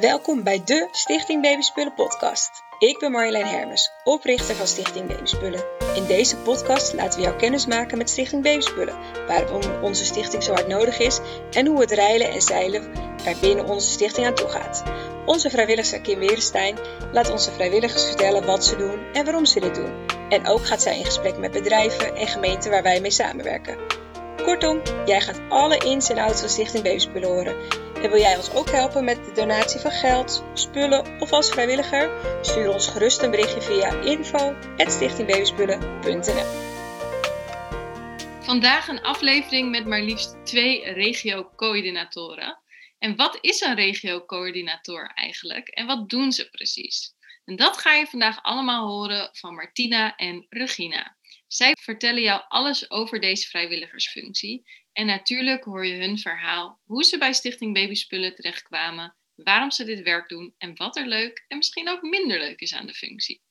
Welkom bij de Stichting Babyspullen podcast. Ik ben Marjolein Hermes, oprichter van Stichting Babyspullen. In deze podcast laten we jou kennis maken met Stichting Babyspullen, waarom onze stichting zo hard nodig is en hoe het reilen en zeilen er binnen onze stichting aan toe gaat. Onze vrijwilliger Kim Werenstein laat onze vrijwilligers vertellen wat ze doen en waarom ze dit doen. En ook gaat zij in gesprek met bedrijven en gemeenten waar wij mee samenwerken. Kortom, jij gaat alle ins en outs van Stichting Babyspullen horen. En wil jij ons ook helpen met de donatie van geld, spullen of als vrijwilliger? Stuur ons gerust een berichtje via info.stichtingbabyspullen.nl Vandaag een aflevering met maar liefst twee regio-coördinatoren. En wat is een regio-coördinator eigenlijk en wat doen ze precies? En dat ga je vandaag allemaal horen van Martina en Regina. Zij vertellen jou alles over deze vrijwilligersfunctie. En natuurlijk hoor je hun verhaal, hoe ze bij Stichting Babyspullen terechtkwamen, waarom ze dit werk doen en wat er leuk en misschien ook minder leuk is aan de functie.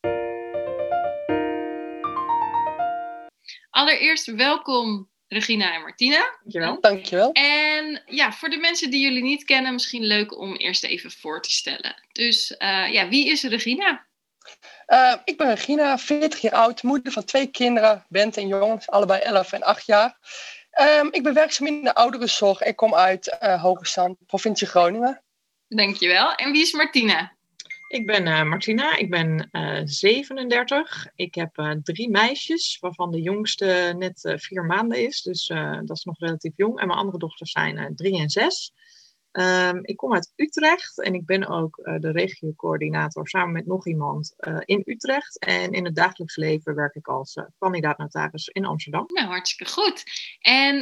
Allereerst welkom Regina en Martina. Dankjewel. Dankjewel. En ja, voor de mensen die jullie niet kennen, misschien leuk om eerst even voor te stellen. Dus uh, ja, wie is Regina? Uh, ik ben Regina, 40 jaar oud, moeder van twee kinderen, Bent en jongens, allebei 11 en 8 jaar. Um, ik ben werkzaam in de ouderenzorg. Ik kom uit uh, Hogesand, provincie Groningen. Dankjewel. En wie is Martina? Ik ben uh, Martina, ik ben 37. Ik heb drie meisjes, waarvan de jongste net vier maanden is. Dus dat is nog relatief jong. En mijn andere dochters zijn drie en zes. Um, ik kom uit Utrecht en ik ben ook uh, de regiocoördinator samen met nog iemand uh, in Utrecht. En in het dagelijks leven werk ik als uh, kandidaat-notaris in Amsterdam. Nou, hartstikke goed. En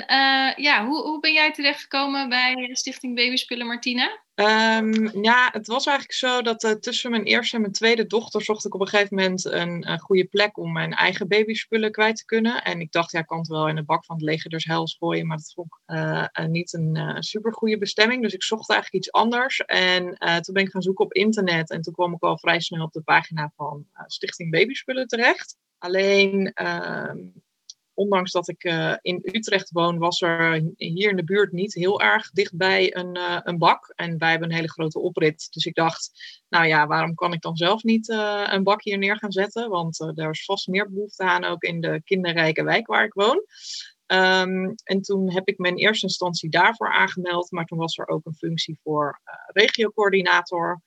ja, hoe, hoe ben jij terechtgekomen bij Stichting Babyspullen Martina? Um, ja, het was eigenlijk zo dat uh, tussen mijn eerste en mijn tweede dochter zocht ik op een gegeven moment een, goede plek om mijn eigen babyspullen kwijt te kunnen. En ik dacht, ja, ik kan het wel in de bak van het leger dus hels gooien, maar dat vond ik uh, uh, niet een uh, super goede bestemming. Dus ik zocht eigenlijk iets anders. En toen ben ik gaan zoeken op internet en toen kwam ik al vrij snel op de pagina van Stichting Babyspullen terecht. Alleen ehm, ondanks dat ik uh, in Utrecht woon, was er hier in de buurt niet heel erg dichtbij een, uh, een bak. En wij hebben een hele grote oprit. Dus ik dacht, nou ja, waarom kan ik dan zelf niet uh, een bak hier neer gaan zetten? Want er is vast meer behoefte aan, ook in de kinderrijke wijk waar ik woon. Um, en toen heb ik me in eerste instantie daarvoor aangemeld. Maar toen was er ook een functie voor regiocoördinator.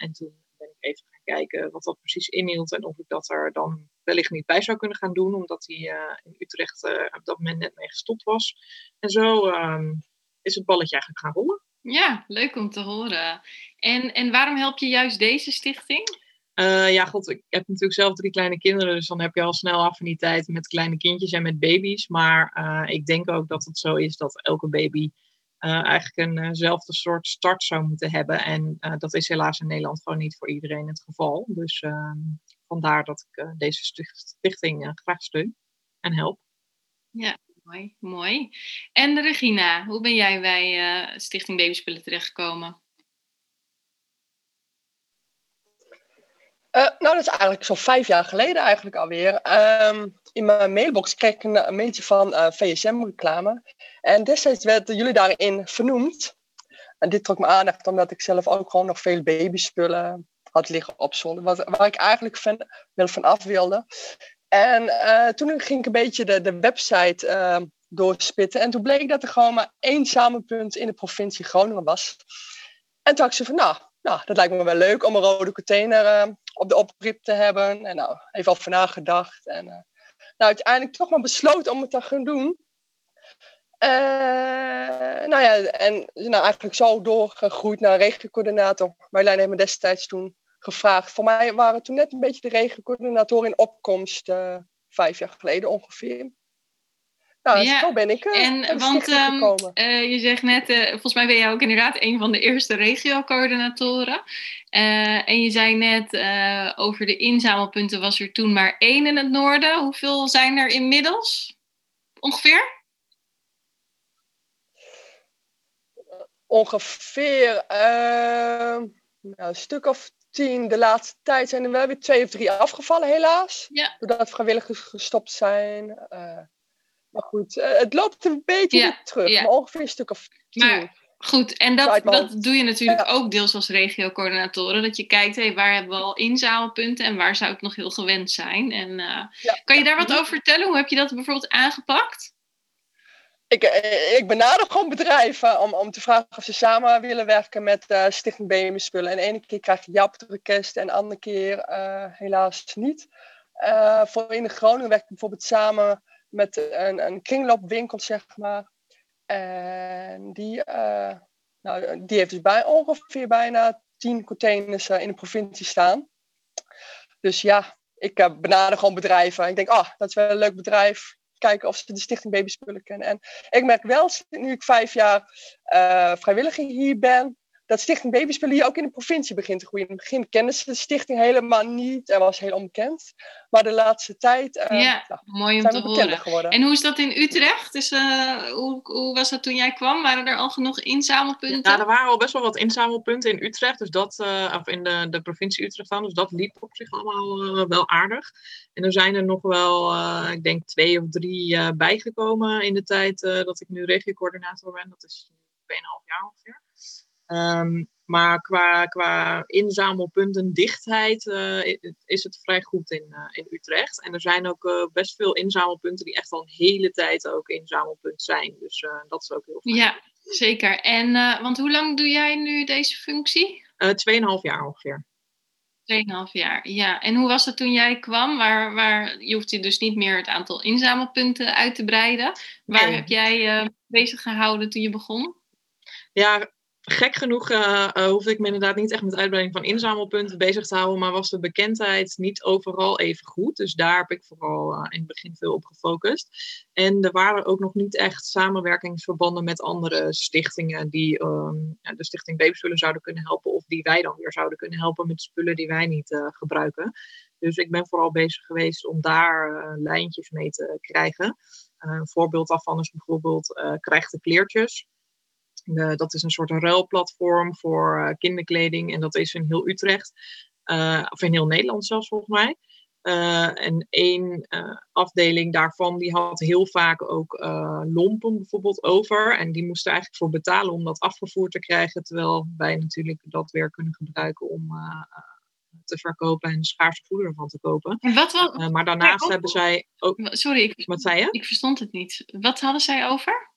en toen even kijken wat dat precies inhield en of ik dat er dan wellicht niet bij zou kunnen gaan doen, omdat hij uh, in Utrecht uh, op dat moment net mee gestopt was. En zo um, is het balletje eigenlijk gaan rollen. Ja, leuk om te horen. En, en waarom help je juist deze stichting? Uh, ja, god, ik heb natuurlijk zelf drie kleine kinderen, dus dan heb je al snel affiniteit met kleine kindjes en met baby's. Maar ik denk ook dat het zo is dat elke baby eigenlijk eenzelfde uh soort start zou moeten hebben. En uh, dat is helaas in Nederland gewoon niet voor iedereen het geval. Dus ehm, vandaar dat ik deze stichting graag steun en help. Ja, mooi. mooi. En Regina, hoe ben jij bij Stichting Babyspullen terechtgekomen? Uh, nou, dat is eigenlijk zo'n vijf jaar geleden eigenlijk alweer. Um, in mijn mailbox kreeg ik een, een mailtje van uh, VSM-reclame. En destijds werden jullie daarin vernoemd. En dit trok me aandacht omdat ik zelf ook gewoon nog veel babyspullen had liggen op zolder. Wat, waar ik eigenlijk van, wel van af wilde. En toen ging ik een beetje de, de website uh, doorspitten. En toen bleek dat er gewoon maar één samenpunt in de provincie Groningen was. En toen had ik ze van, nou, nou, dat lijkt me wel leuk om een rode container uh, op de oprip te hebben. En nou, even over nagedacht. En uh, nou, uiteindelijk toch maar besloten om het te gaan doen. Uh, nou ja, en nou, eigenlijk zo doorgegroeid naar regiocoördinator. Marjolein heeft me destijds toen gevraagd. Voor mij waren toen net een beetje de regiocoördinatoren in opkomst, vijf jaar geleden ongeveer. Nou, ja. zo ben ik uh, en, want um, uh, je zegt net, uh, volgens mij ben jij ook inderdaad een van de eerste regio-coördinatoren. en je zei net, over de inzamelpunten was er toen maar één in het noorden. Hoeveel zijn er inmiddels? Ongeveer? Ongeveer nou, een stuk of tien. De laatste tijd zijn er wel weer twee of drie afgevallen, helaas. Ja. Doordat vrijwilligers gestopt zijn. Maar goed, uh, het loopt een beetje ja, terug. Ja. Maar ongeveer een stuk of tien. Maar Goed, en dat, dat doe je natuurlijk ook deels als regiocoördinatoren. Dat je kijkt, hey, waar hebben we al inzamelpunten en waar zou het nog heel gewend zijn? En uh, kan je daar wat over vertellen? Hoe heb je dat bijvoorbeeld aangepakt? Ik, eh, ik benader gewoon bedrijven om, om te vragen of ze samen willen werken met uh, Stichting BM Spullen. En de ene keer krijg je ja op de request en de andere keer helaas niet. voor in de Groningen werk ik bijvoorbeeld samen met een, een kringloopwinkel, zeg maar. En die, uh, nou, die heeft dus bij, ongeveer bijna tien containers uh, in de provincie staan. Dus ja, ik uh, benader gewoon bedrijven. Ik denk, ah, dat is wel een leuk bedrijf. Kijken of ze de Stichting Babyspullen kennen. En ik merk wel, nu ik vijf jaar vrijwilliger hier ben, dat Stichting Babyspullen hier ook in de provincie begint te groeien. In het begin kenden ze de stichting helemaal niet en was heel onbekend. Maar de laatste tijd uh, ja, nou, mooi om te horen. Geworden. En hoe is dat in Utrecht? Dus, uh, hoe, hoe, was dat toen jij kwam? Waren er al genoeg inzamelpunten? Ja, er waren al best wel wat inzamelpunten in Utrecht. Dus dat, uh, of in de, de provincie Utrecht dan. Dus dat liep op zich allemaal wel aardig. En er zijn er nog wel, ik denk twee of drie bijgekomen in de tijd dat ik nu regiocoördinator ben. Dat is 2,5 jaar ongeveer. Ehm, maar qua, qua inzamelpunten dichtheid uh, is het vrij goed in, uh, in Utrecht. En er zijn ook uh, best veel inzamelpunten die echt al een hele tijd ook inzamelpunt zijn. Dus dat is ook heel fijn. Ja, zeker. En want hoe lang doe jij nu deze functie? Tweeënhalf jaar ongeveer. Tweeënhalf jaar, ja. En hoe was het toen jij kwam? Waar, waar, je hoeft je dus niet meer het aantal inzamelpunten uit te breiden. Waar heb jij bezig gehouden toen je begon? Ja, gek genoeg uh, uh, hoefde ik me inderdaad niet echt met uitbreiding van inzamelpunten bezig te houden, maar was de bekendheid niet overal even goed. Dus daar heb ik vooral uh, in het begin veel op gefocust. En er waren ook nog niet echt samenwerkingsverbanden met andere stichtingen die um, de Stichting Babyspullen zouden kunnen helpen, of die wij dan weer zouden kunnen helpen met spullen die wij niet gebruiken. Dus ik ben vooral bezig geweest om daar lijntjes mee te krijgen. een voorbeeld daarvan is bijvoorbeeld Krijg de Kleertjes dat is een soort ruilplatform voor uh, kinderkleding. En dat is in heel Utrecht. Uh, of in heel Nederland zelfs volgens mij. En één afdeling daarvan die had heel vaak ook lompen bijvoorbeeld over. En die moesten eigenlijk voor betalen om dat afgevoerd te krijgen. Terwijl wij natuurlijk dat weer kunnen gebruiken om te verkopen en schaarse voeder van te kopen. En wat, wat, maar daarnaast hebben zij ook. Sorry, ik, wat zei je? Ik verstond het niet. Wat hadden zij over?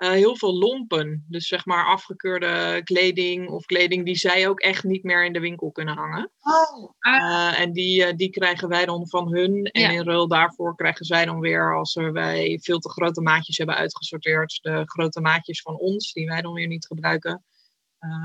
Uh, heel veel lompen. Dus zeg maar afgekeurde kleding of kleding die zij ook echt niet meer in de winkel kunnen hangen. Oh, uh, en die, uh, die krijgen wij dan van hun. En in ruil daarvoor krijgen zij dan weer, als er wij veel te grote maatjes hebben uitgesorteerd, de grote maatjes van ons, die wij dan weer niet gebruiken.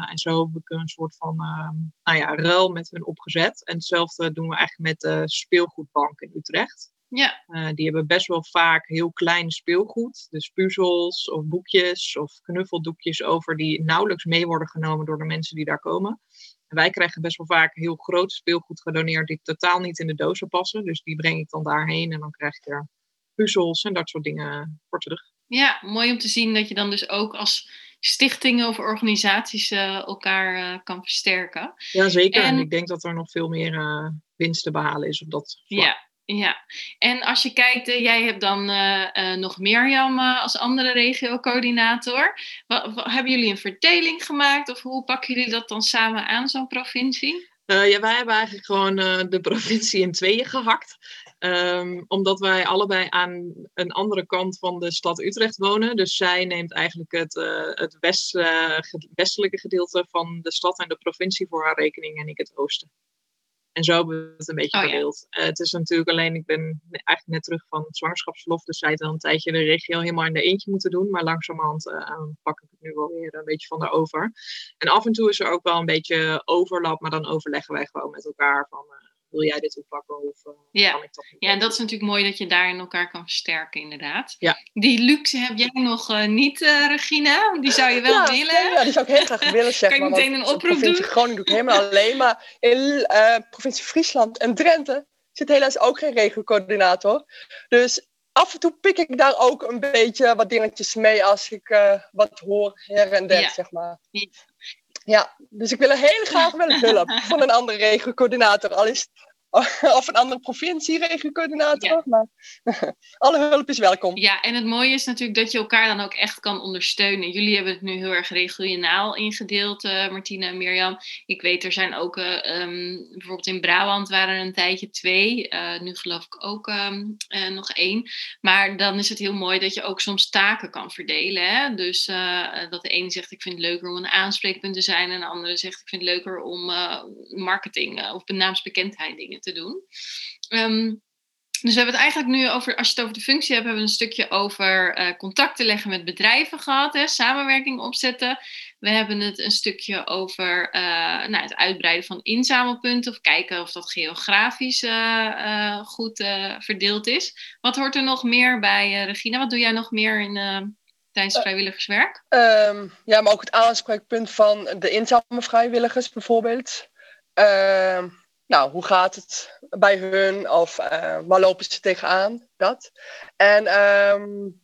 en zo hebben we een soort van ehm, nou ja, ruil met hun opgezet. En hetzelfde doen we eigenlijk met de speelgoedbank in Utrecht. Ja. Uh, die hebben best wel vaak heel klein speelgoed. Dus puzzels of boekjes of knuffeldoekjes over die nauwelijks mee worden genomen door de mensen die daar komen. En wij krijgen best wel vaak heel groot speelgoed gedoneerd die totaal niet in de dozen passen. Dus die breng ik dan daarheen en dan krijg je er puzzels en dat soort dingen voor terug. Ja, mooi om te zien dat je dan dus ook als stichtingen of organisaties uh, elkaar uh, kan versterken. Ja, zeker. En... ik denk dat er nog veel meer winst te behalen is op dat vlak. Ja, ja, en als je kijkt, uh, jij hebt dan uh, uh, nog Mirjam als andere regiocoördinator. hebben jullie een verdeling gemaakt of hoe pakken jullie dat dan samen aan, zo'n provincie? ja, wij hebben eigenlijk gewoon de provincie in tweeën gehakt. Um, omdat wij allebei aan een andere kant van de stad Utrecht wonen. Dus zij neemt eigenlijk het, het west, westelijke gedeelte van de stad en de provincie voor haar rekening en ik het oosten. En zo hebben we het een beetje verdeeld. Oh, het is natuurlijk alleen, ik ben eigenlijk net terug van het zwangerschapsverlof. Dus zij dan een tijdje de regio helemaal in de eentje moeten doen. Maar langzamerhand uh, pak ik het nu wel weer een beetje van over. En af en toe is er ook wel een beetje overlap. Maar dan overleggen wij gewoon met elkaar van... Uh, wil jij dit oppakken of uh, ja. kan ik dat Ja, en dat is natuurlijk mooi dat je daarin elkaar kan versterken, inderdaad. Ja. Die luxe heb jij nog uh, niet, uh, Regina? Die zou je wel ja, willen? Ja, die zou ik heel graag willen, zeg kan je meteen een oproep doen? provincie Groningen doe ik helemaal alleen, maar in provincie Friesland en Drenthe zit helaas ook geen regiocoördinator. Dus af en toe pik ik daar ook een beetje wat dingetjes mee als ik wat hoor her en der, zeg maar. Ja, dus ik wil heel graag wel hulp van een andere regiocoördinator. Al is of een andere provincie, regiocoördinator. Maar alle hulp is welkom. Ja, en het mooie is natuurlijk dat je elkaar dan ook echt kan ondersteunen. Jullie hebben het nu heel erg regionaal ingedeeld, uh, Martina en Mirjam. Ik weet, er zijn ook, uh, um, bijvoorbeeld in Brabant waren er een tijdje twee. Uh, nu geloof ik ook um, nog één. Maar dan is het heel mooi dat je ook soms taken kan verdelen. Hè? Dus dat de ene zegt, ik vind het leuker om een aanspreekpunt te zijn. En de andere zegt, ik vind het leuker om marketing of naamsbekendheid dingen te doen. Um, dus we hebben het eigenlijk nu over, als je het over de functie hebt, hebben we een stukje over uh, contacten leggen met bedrijven gehad, hè, samenwerking opzetten. We hebben het een stukje over uh, nou, het uitbreiden van inzamelpunten of kijken of dat geografisch uh, goed verdeeld is. Wat hoort er nog meer bij, Regina? Wat doe jij nog meer in, tijdens vrijwilligerswerk? Um, ja, maar ook het aanspreekpunt van de inzamelvrijwilligers bijvoorbeeld. Ehm, nou, hoe gaat het bij hun of uh, waar lopen ze tegenaan? Dat. En um,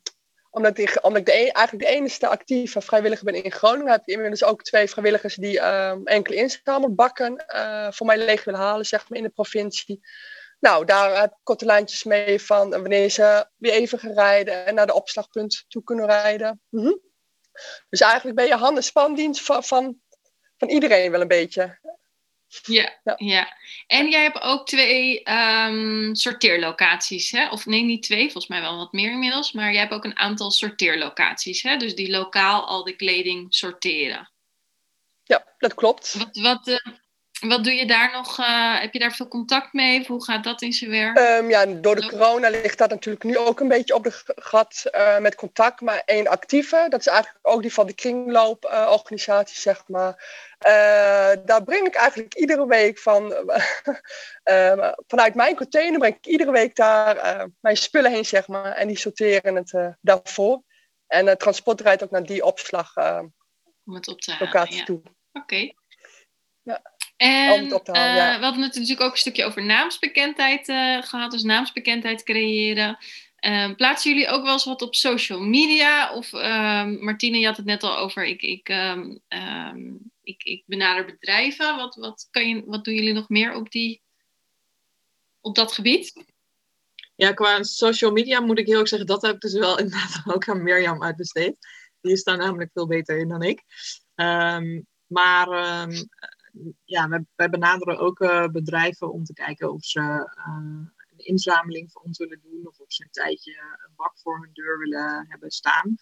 omdat ik, omdat ik e-, eigenlijk de enige actieve vrijwilliger ben in Groningen, heb ik inmiddels ook twee vrijwilligers die um, enkele inzamelbakken uh, voor mij leeg willen halen, zeg maar, in de provincie. Nou, daar heb ik korte lijntjes mee van wanneer ze weer even gaan rijden en naar de opslagpunt toe kunnen rijden. -hmm. Dus eigenlijk ben je hand- en spandienst van, van, van iedereen wel een beetje. Ja, ja, En jij hebt ook twee um, sorteerlocaties, hè? Of nee, niet twee, volgens mij wel wat meer inmiddels. Maar jij hebt ook een aantal sorteerlocaties, hè? Dus die lokaal al de kleding sorteren. Ja, dat klopt. Wat, wat, uh, wat doe je daar nog? Uh, heb je daar veel contact mee? Of hoe gaat dat in zijn werk? Um, ja, door de corona ligt dat natuurlijk nu ook een beetje op de gat uh, met contact. Maar één actieve, dat is eigenlijk ook die van de kringlooporganisatie, zeg maar. Uh, daar breng ik eigenlijk iedere week van, uh, vanuit mijn container breng ik iedere week daar mijn spullen heen, zeg maar. En die sorteren het daarvoor. En het transport rijdt ook naar die opslag Om het op te halen, locatie ja. toe. Oké. Okay. Ja. En uh, ja. we hadden het natuurlijk ook een stukje over naamsbekendheid uh, gehad, dus naamsbekendheid creëren. Uh, plaatsen jullie ook wel eens wat op social media? Of ehm, Martine, je had het net al over, ik, ik, um, ik, ik benader bedrijven. Wat, wat, kan je, wat doen jullie nog meer op, die, op dat gebied? Ja, qua social media moet ik heel erg zeggen, dat heb ik dus wel inderdaad ook aan Mirjam uitbesteed. Die is daar namelijk veel beter in dan ik. Um, maar ja, wij benaderen ook uh, bedrijven om te kijken of ze uh, een inzameling voor ons willen doen. Of of ze een tijdje een bak voor hun deur willen hebben staan.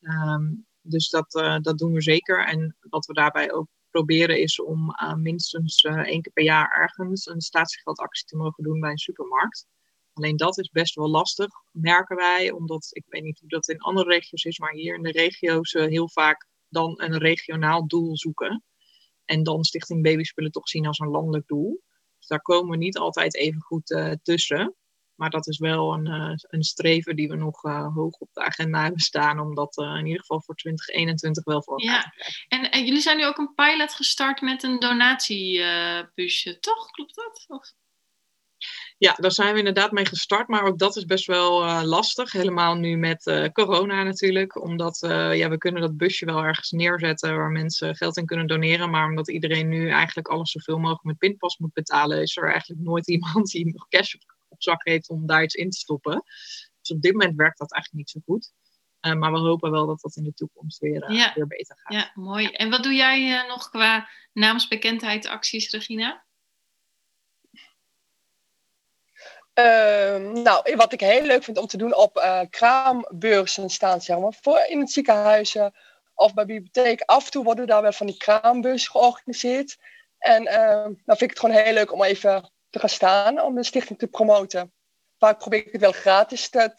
Um, dus dat, uh, dat doen we zeker. En wat we daarbij ook proberen is om minstens één keer per jaar ergens een statiegeldactie te mogen doen bij een supermarkt. Alleen dat is best wel lastig, merken wij, omdat ik weet niet hoe dat in andere regio's is, maar hier in de regio's heel vaak dan een regionaal doel zoeken. En dan Stichting Babyspullen toch zien als een landelijk doel. Dus daar komen we niet altijd even goed uh, tussen. Maar dat is wel een, uh, een streven die we nog uh, hoog op de agenda hebben staan. Om dat in ieder geval voor 2021 wel voor elkaar ja. te krijgen. En, en, jullie zijn nu ook een pilot gestart met een donatiebusje, toch? Klopt dat? Of? Ja, daar zijn we inderdaad mee gestart, maar ook dat is best wel uh, lastig. Helemaal nu met uh, corona natuurlijk. Omdat uh, ja, we kunnen dat busje wel ergens neerzetten waar mensen geld in kunnen doneren. Maar omdat iedereen nu eigenlijk alles zoveel mogelijk met pinpas moet betalen, is er eigenlijk nooit iemand die nog cash op, op zak heeft om daar iets in te stoppen. Dus op dit moment werkt dat eigenlijk niet zo goed. maar we hopen wel dat dat in de toekomst weer, ja. weer beter gaat. Ja, mooi. En wat doe jij nog qua naamsbekendheid acties, Regina? Uh, nou, wat ik heel leuk vind om te doen op uh, kraambeurzen staan, zeg maar, voor in het ziekenhuizen of bij bibliotheek. Af en toe worden daar wel van die kraambeurzen georganiseerd. En uh, dan vind ik het gewoon heel leuk om even te gaan staan, om de stichting te promoten. Vaak probeer ik het wel gratis te,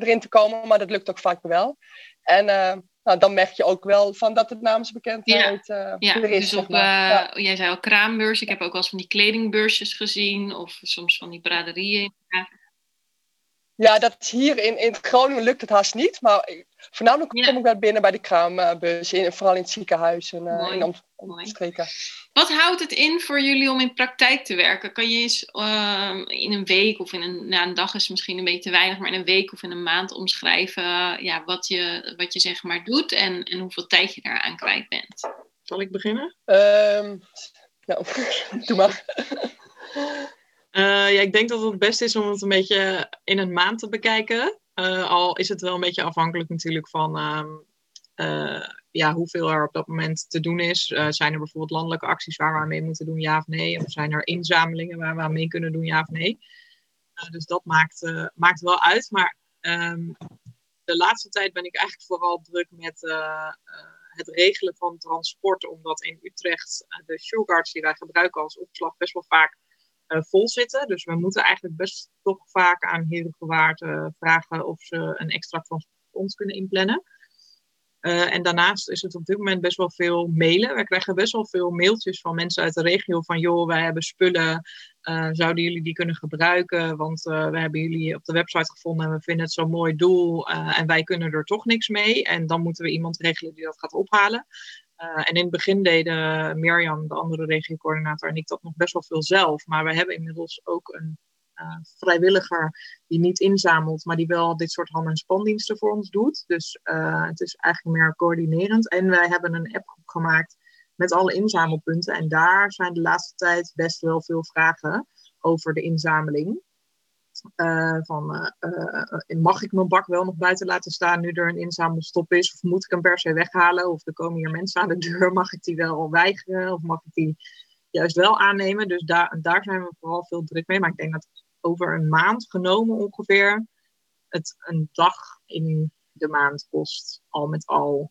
erin te komen, maar dat lukt ook vaak wel. En uh, nou, dan merk je ook wel van dat het naamsbekendheid ja. Uh, ja, er is. Dus op, ja. Jij zei al kraambeurs. Ik heb ook wel eens van die kledingbeursjes gezien. Of soms van die braderieën. Ja, ja dat is hier in, in Groningen lukt het haast niet. Maar voornamelijk kom ik wel binnen bij de kraambeurs. In, vooral in het ziekenhuis en uh, in om, omstreken. Wat houdt het in voor jullie om in praktijk te werken? Kan je eens uh, in een week of in een, nou, een dag is misschien een beetje te weinig, maar in een week of in een maand omschrijven uh, ja, wat, je, wat je zeg maar doet en, en hoeveel tijd je daaraan kwijt bent? Zal ik beginnen? Um, nou, doe maar. Uh, ja, ik denk dat het beste is om het een beetje in een maand te bekijken. Uh, al is het wel een beetje afhankelijk natuurlijk van um, uh, ja, hoeveel er op dat moment te doen is. zijn er bijvoorbeeld landelijke acties waar we aan mee moeten doen, ja of nee? Of zijn er inzamelingen waar we aan mee kunnen doen, ja of nee? dus dat maakt, maakt wel uit. Maar um, de laatste tijd ben ik eigenlijk vooral druk met het regelen van transport. Omdat in Utrecht de showguards die wij gebruiken als opslag best wel vaak vol zitten. Dus we moeten eigenlijk best toch vaak aan Herengewaard vragen of ze een extra transport ons kunnen inplannen. Uh, en daarnaast is het op dit moment best wel veel mailen. We krijgen best wel veel mailtjes van mensen uit de regio van joh, wij hebben spullen, uh, zouden jullie die kunnen gebruiken? Want we hebben jullie op de website gevonden en we vinden het zo'n mooi doel en wij kunnen er toch niks mee. En dan moeten we iemand regelen die dat gaat ophalen. Uh, en in het begin deden Mirjam, de andere regiocoördinator, en ik dat nog best wel veel zelf. Maar we hebben inmiddels ook een uh, vrijwilliger die niet inzamelt, maar die wel dit soort hand- en spandiensten voor ons doet. Dus uh, het is eigenlijk meer coördinerend. En wij hebben een appgroep gemaakt met alle inzamelpunten. En daar zijn de laatste tijd best wel veel vragen over de inzameling. Uh, van uh, mag ik mijn bak wel nog buiten laten staan nu er een inzamelstop is? Of moet ik hem per se weghalen? Of er komen hier mensen aan de deur, mag ik die wel weigeren? Of mag ik die juist wel aannemen? Dus daar, daar zijn we vooral veel druk mee. Maar ik denk dat over een maand genomen ongeveer het een dag in de maand kost, al met al.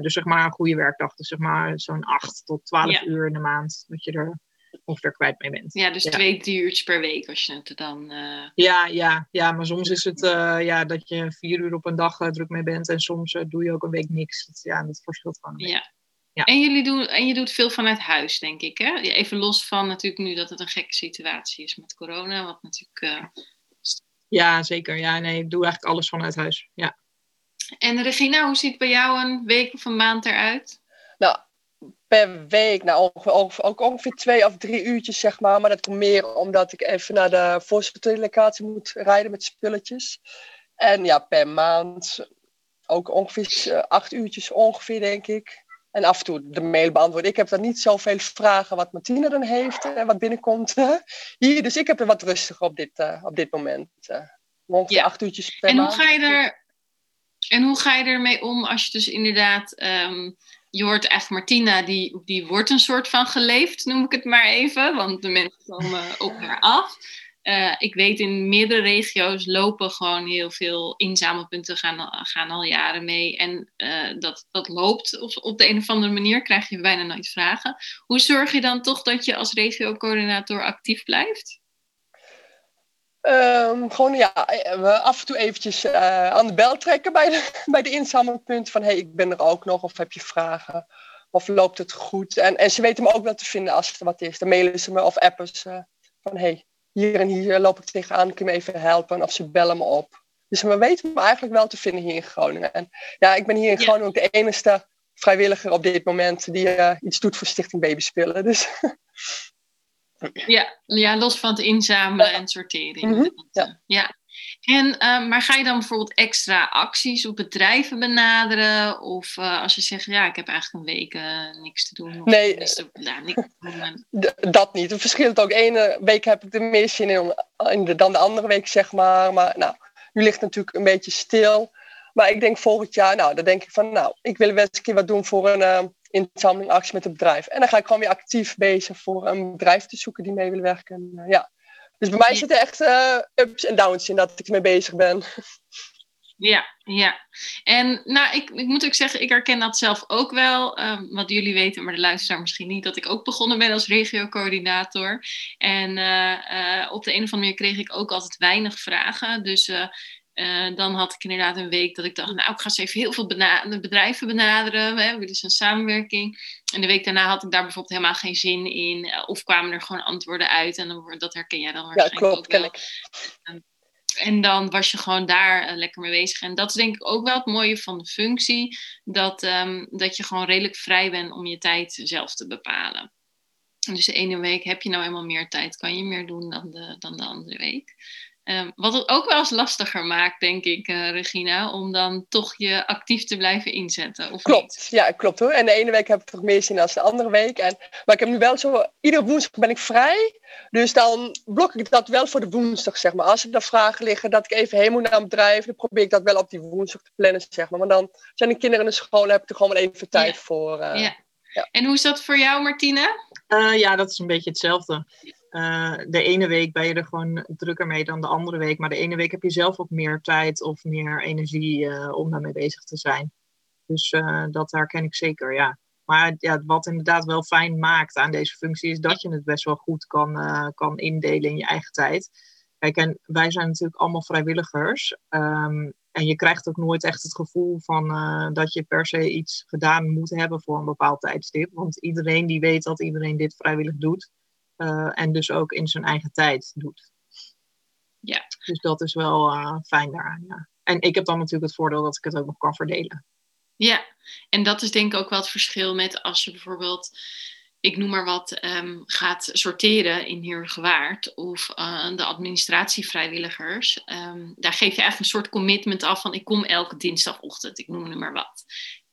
dus zeg maar een goede werkdag. Dus zeg maar zo'n 8 tot 12 ja. uur in de maand. Dat je er ongeveer kwijt mee bent. Ja, dus ja. twee, drie uurtjes per week als je het dan... Uh... Ja, ja, ja, maar soms is het uh, ja, dat je vier uur op een dag uh, druk mee bent en soms doe je ook een week niks. Dat, ja, dat verschilt gewoon. Ja. ja. En, jullie doen, en je doet veel vanuit huis, denk ik, hè? Even los van natuurlijk nu dat het een gekke situatie is met corona, wat natuurlijk... Ja, zeker. Ja, nee, ik doe eigenlijk alles vanuit huis, ja. En Regina, hoe ziet bij jou een week of een maand eruit? Per week, nou ongeveer, ook ongeveer twee of drie uurtjes, zeg maar. Maar dat komt meer omdat ik even naar de voorzitterlocatie moet rijden met spulletjes. En ja, per maand ook ongeveer acht uurtjes ongeveer, denk ik. En af en toe de mail beantwoorden. Ik heb dan niet zoveel vragen wat Martine dan heeft en wat binnenkomt hier. Dus ik heb er wat rustiger op dit, uh, op dit moment. Uh, ongeveer ja. acht uurtjes per en maand. Hoe ga je er, en hoe ga je ermee om als je dus inderdaad... Um, je hoort echt Martina, die, die wordt een soort van geleefd, noem ik het maar even. Want de mensen komen op haar af. Uh, ik weet in meerdere regio's lopen gewoon heel veel inzamelpunten, gaan, gaan al jaren mee. En uh, dat, dat loopt op, op de een of andere manier, krijg je bijna nooit vragen. Hoe zorg je dan toch dat je als regiocoördinator actief blijft? Um, gewoon ja, we af en toe eventjes uh, aan de bel trekken bij de, bij de inzamelpunt. Van hé, hey, ik ben er ook nog, of heb je vragen? Of loopt het goed? En, en ze weten me ook wel te vinden als er wat is. Dan mailen ze me of appen ze van hé, hey, hier en hier loop ik tegenaan, kun je me even helpen? Of ze bellen me op. Dus we weten me eigenlijk wel te vinden hier in Groningen. En ja, ik ben hier in Groningen ook de enige vrijwilliger op dit moment die uh, iets doet voor Stichting Babyspullen. Dus Ja, ja, los van het inzamelen en sorteren. Mm -hmm. ja. ja. En, uh, maar ga je dan bijvoorbeeld extra acties op bedrijven benaderen? Of uh, als je zegt, ja, ik heb eigenlijk een week uh, niks te doen. Of nee, te, ja, niks te doen. dat niet. Het verschilt ook. Ene week heb ik er meer zin in, in de, dan de andere week, zeg maar. Maar nou, nu ligt het natuurlijk een beetje stil. Maar ik denk volgend jaar, nou, dan denk ik van, nou, ik wil wel eens een keer wat doen voor een inzamelingactie met het bedrijf. En dan ga ik gewoon weer actief bezig voor een bedrijf te zoeken die mee wil werken. Uh, ja. Dus bij mij zitten echt uh, ups en downs in dat ik ermee bezig ben. Ja, ja. En nou, ik, ik moet ook zeggen, ik herken dat zelf ook wel. Um, wat jullie weten, maar de luisteraar misschien niet, dat ik ook begonnen ben als regiocoördinator. En uh, op de een of andere manier kreeg ik ook altijd weinig vragen. Dus uh, dan had ik inderdaad een week dat ik dacht, nou, ik ga eens even heel veel bena bedrijven benaderen. Hè, we willen een samenwerking. En de week daarna had ik daar bijvoorbeeld helemaal geen zin in. Uh, of kwamen er gewoon antwoorden uit. En dan, dat herken jij dan waarschijnlijk ja, klopt, ook wel. Ik. Um, en dan was je gewoon daar uh, lekker mee bezig. En dat is denk ik ook wel het mooie van de functie. Dat, um, dat je gewoon redelijk vrij bent om je tijd zelf te bepalen. Dus de ene week heb je nou eenmaal meer tijd, kan je meer doen dan de, dan de andere week. Ehm, wat het ook wel eens lastiger maakt, denk ik, eh, Regina, om dan toch je actief te blijven inzetten. Of klopt, niet? ja, klopt hoor. En de ene week heb ik toch meer zin dan de andere week. En, maar ik heb nu wel zo, iedere woensdag ben ik vrij. Dus dan blok ik dat wel voor de woensdag, zeg maar. Als er dan vragen liggen dat ik even heen moet naar een bedrijf, dan probeer ik dat wel op die woensdag te plannen, zeg maar. Maar dan zijn de kinderen in de school en heb ik er gewoon wel even tijd Ja. voor. eh. Ja. ja. En hoe is dat voor jou, Martine? Eh, ja, dat is een beetje hetzelfde. Eh, de ene week ben je er gewoon drukker mee dan de andere week. Maar de ene week heb je zelf ook meer tijd of meer energie eh, om daarmee bezig te zijn. Dus eh, dat herken ik zeker, ja. Maar ja, wat inderdaad wel fijn maakt aan deze functie is dat je het best wel goed kan, kan indelen in je eigen tijd. Kijk, en wij zijn natuurlijk allemaal vrijwilligers. Ehm, en je krijgt ook nooit echt het gevoel van dat je per se iets gedaan moet hebben voor een bepaald tijdstip. Want iedereen die weet dat iedereen dit vrijwillig doet. Eh, en dus ook in zijn eigen tijd doet. Ja. Dus dat is wel eh, fijn daaraan, ja. En ik heb dan natuurlijk het voordeel dat ik het ook nog kan verdelen. Ja, en dat is denk ik ook wel het verschil met als je bijvoorbeeld, ik noem maar wat, ehm, gaat sorteren in Heergewaard of eh, de administratievrijwilligers. Ehm, daar geef je eigenlijk een soort commitment af van ik kom elke dinsdagochtend, ik noem nu maar wat.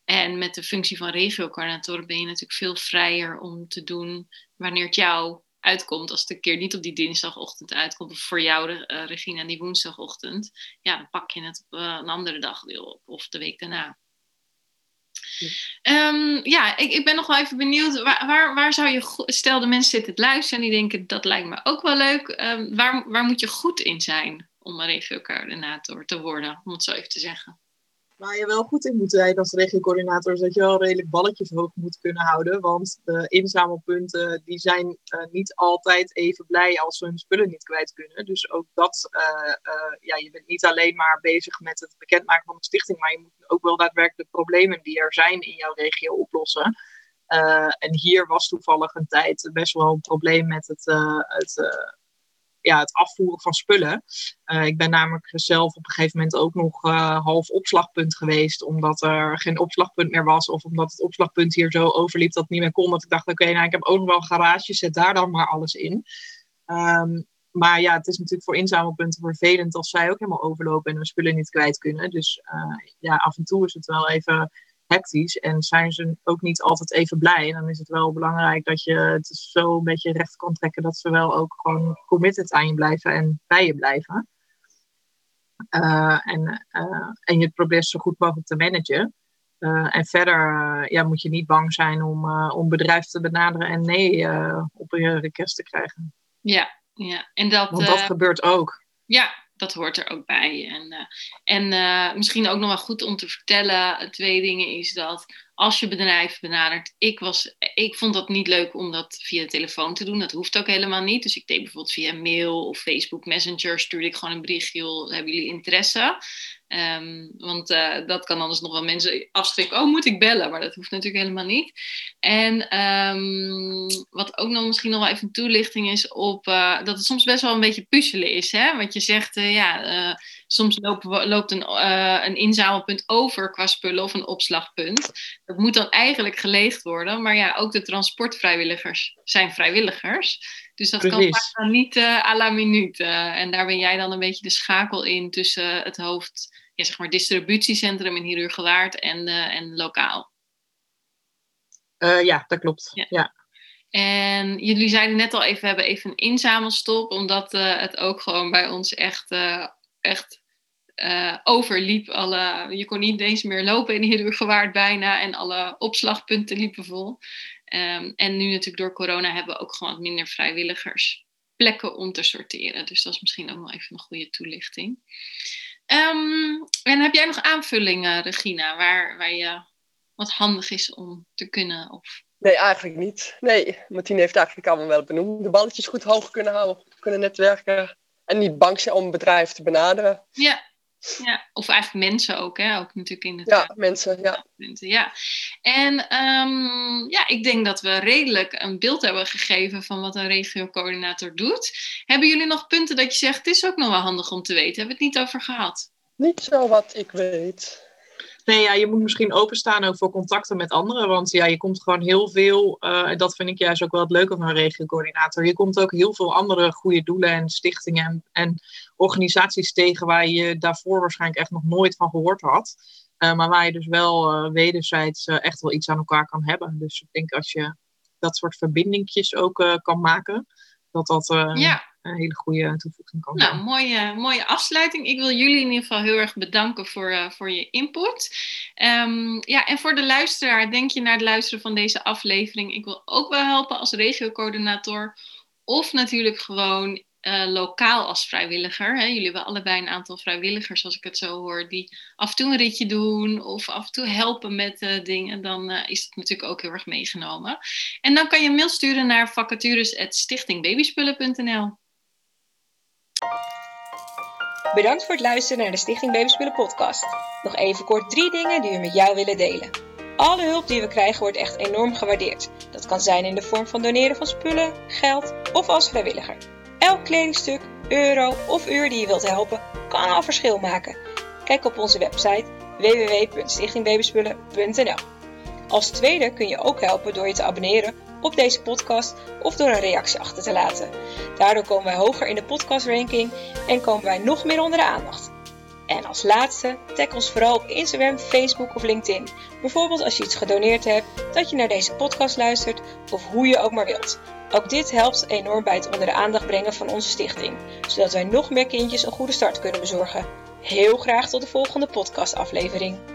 En met de functie van regiocoördinator ben je natuurlijk veel vrijer om te doen wanneer het jou uitkomt. Als het een keer niet op die dinsdagochtend uitkomt, of voor jou, eh, Regina, die woensdagochtend, ja, dan pak je het op eh, een andere dag weer op, of de week daarna. Ehm, ja, ik, ik ben nog wel even benieuwd. Waar, waar, waar zou je. Stel, de mensen zitten te luisteren en die denken dat lijkt me ook wel leuk. Ehm, waar, waar moet je goed in zijn om een regiocoördinator te worden, om het zo even te zeggen? Waar je wel goed in moet zijn als regiocoördinator is dat je wel redelijk balletjes hoog moet kunnen houden. Want de inzamelpunten die zijn eh, niet altijd even blij als ze hun spullen niet kwijt kunnen. Dus ook dat, eh, eh, ja, je bent niet alleen maar bezig met het bekendmaken van de stichting, maar je moet ook wel daadwerkelijk de problemen die er zijn in jouw regio oplossen. En hier was toevallig een tijd best wel een probleem met het, het, ja, het afvoeren van spullen. Uh, ik ben namelijk zelf op een gegeven moment ook nog uh, half opslagpunt geweest, omdat er geen opslagpunt meer was, of omdat het opslagpunt hier zo overliep dat het niet meer kon. Dat ik dacht, oké, nou, ik heb ook nog wel een garage, zet daar dan maar alles in. Um, maar ja, het is natuurlijk voor inzamelpunten vervelend als zij ook helemaal overlopen en hun spullen niet kwijt kunnen. Dus uh, ja, af en toe is het wel even hectisch en zijn ze ook niet altijd even blij. En dan is het wel belangrijk dat je het zo een beetje recht kan trekken dat ze wel ook gewoon committed aan je blijven en bij je blijven. Uh, en, uh, en je probeert zo goed mogelijk te managen. Uh, en verder ja, moet je niet bang zijn om, om bedrijf te benaderen en nee op je request te krijgen. Ja, ja. En dat, Want dat gebeurt ook. Ja, dat hoort er ook bij. En, uh, en uh, misschien ook nog wel goed om te vertellen, twee dingen is dat als je bedrijf benadert, ik, was, ik vond dat niet leuk om dat via de telefoon te doen. Dat hoeft ook helemaal niet. Dus ik deed bijvoorbeeld via mail of Facebook Messenger, stuurde ik gewoon een berichtje, hebben jullie interesse? Um, want uh, dat kan anders nog wel mensen afschrikken. Oh, moet ik bellen? Maar dat hoeft natuurlijk helemaal niet. En um, wat ook nog misschien nog wel even een toelichting is op uh, dat het soms best wel een beetje puzzelen is. Hè? Want je zegt, uh, ja, soms lopen, loopt een, een inzamelpunt over qua spullen of een opslagpunt. Dat moet dan eigenlijk geleegd worden. Maar ja, ook de transportvrijwilligers zijn vrijwilligers. Dus dat Precies. kan vaak dan niet uh, à la minuut. Uh, en daar ben jij dan een beetje de schakel in tussen het hoofd, ja, zeg maar, distributiecentrum in Hieruurgewaard en, uh, en lokaal. Eh, ja, dat klopt. Ja. ja. En jullie zeiden net al even, we hebben even een inzamelstop, omdat uh, het ook gewoon bij ons echt, uh, echt uh, overliep. Alle, je kon niet eens meer lopen in Hieruurgewaard bijna en alle opslagpunten liepen vol. Um, en nu natuurlijk door corona hebben we ook gewoon minder vrijwilligers plekken om te sorteren. Dus dat is misschien ook nog even een goede toelichting. Um, en heb jij nog aanvullingen, Regina, waar, waar je wat handig is om te kunnen? Of... Nee, eigenlijk niet. Nee, Martine heeft eigenlijk allemaal wel benoemd. De balletjes goed hoog kunnen houden, kunnen netwerken. En niet bang zijn om een bedrijf te benaderen. Ja, ja, of eigenlijk mensen ook, hè? Ook natuurlijk in het. Ja, mensen, ja. ja. En um, ja, ik denk dat we redelijk een beeld hebben gegeven van wat een regiocoördinator doet. Hebben jullie nog punten dat je zegt, het is ook nog wel handig om te weten? Hebben we het niet over gehad? Niet zo wat ik weet. Nee, ja, je moet misschien openstaan ook voor contacten met anderen. Want ja, je komt gewoon heel veel, uh, en dat vind ik juist ook wel het leuke van een regiocoördinator. Je komt ook heel veel andere goede doelen en stichtingen en, en organisaties tegen waar je daarvoor waarschijnlijk echt nog nooit van gehoord had. Uh, maar waar je dus wel uh, wederzijds echt wel iets aan elkaar kan hebben. Dus ik denk als je dat soort verbindingjes ook kan maken, dat dat ja hele goede toevoeging kan nou, Mooie, mooie afsluiting. Ik wil jullie in ieder geval heel erg bedanken voor, uh, voor je input. Um, ja, en voor de luisteraar, denk je naar het luisteren van deze aflevering. Ik wil ook wel helpen als regiocoördinator. Of natuurlijk gewoon uh, lokaal als vrijwilliger. Hè. Jullie hebben allebei een aantal vrijwilligers, als ik het zo hoor, die af en toe een ritje doen of af en toe helpen met uh, dingen. Dan is het natuurlijk ook heel erg meegenomen. En dan kan je een mail sturen naar vacatures.stichtingbabyspullen.nl. Bedankt voor het luisteren naar de Stichting Babyspullen podcast. Nog even kort drie dingen die we met jou willen delen. Alle hulp die we krijgen wordt echt enorm gewaardeerd. Dat kan zijn in de vorm van doneren van spullen, geld of als vrijwilliger. Elk kledingstuk, euro of uur die je wilt helpen, kan al verschil maken. Kijk op onze website www.stichtingbabyspullen.nl. Als tweede kun je ook helpen door je te abonneren op deze podcast of door een reactie achter te laten. Daardoor komen wij hoger in de podcastranking en komen wij nog meer onder de aandacht. En als laatste, tag ons vooral op Instagram, Facebook of LinkedIn. Bijvoorbeeld als je iets gedoneerd hebt, dat je naar deze podcast luistert of hoe je ook maar wilt. Ook dit helpt enorm bij het onder de aandacht brengen van onze stichting, zodat wij nog meer kindjes een goede start kunnen bezorgen. Heel graag tot de volgende podcastaflevering.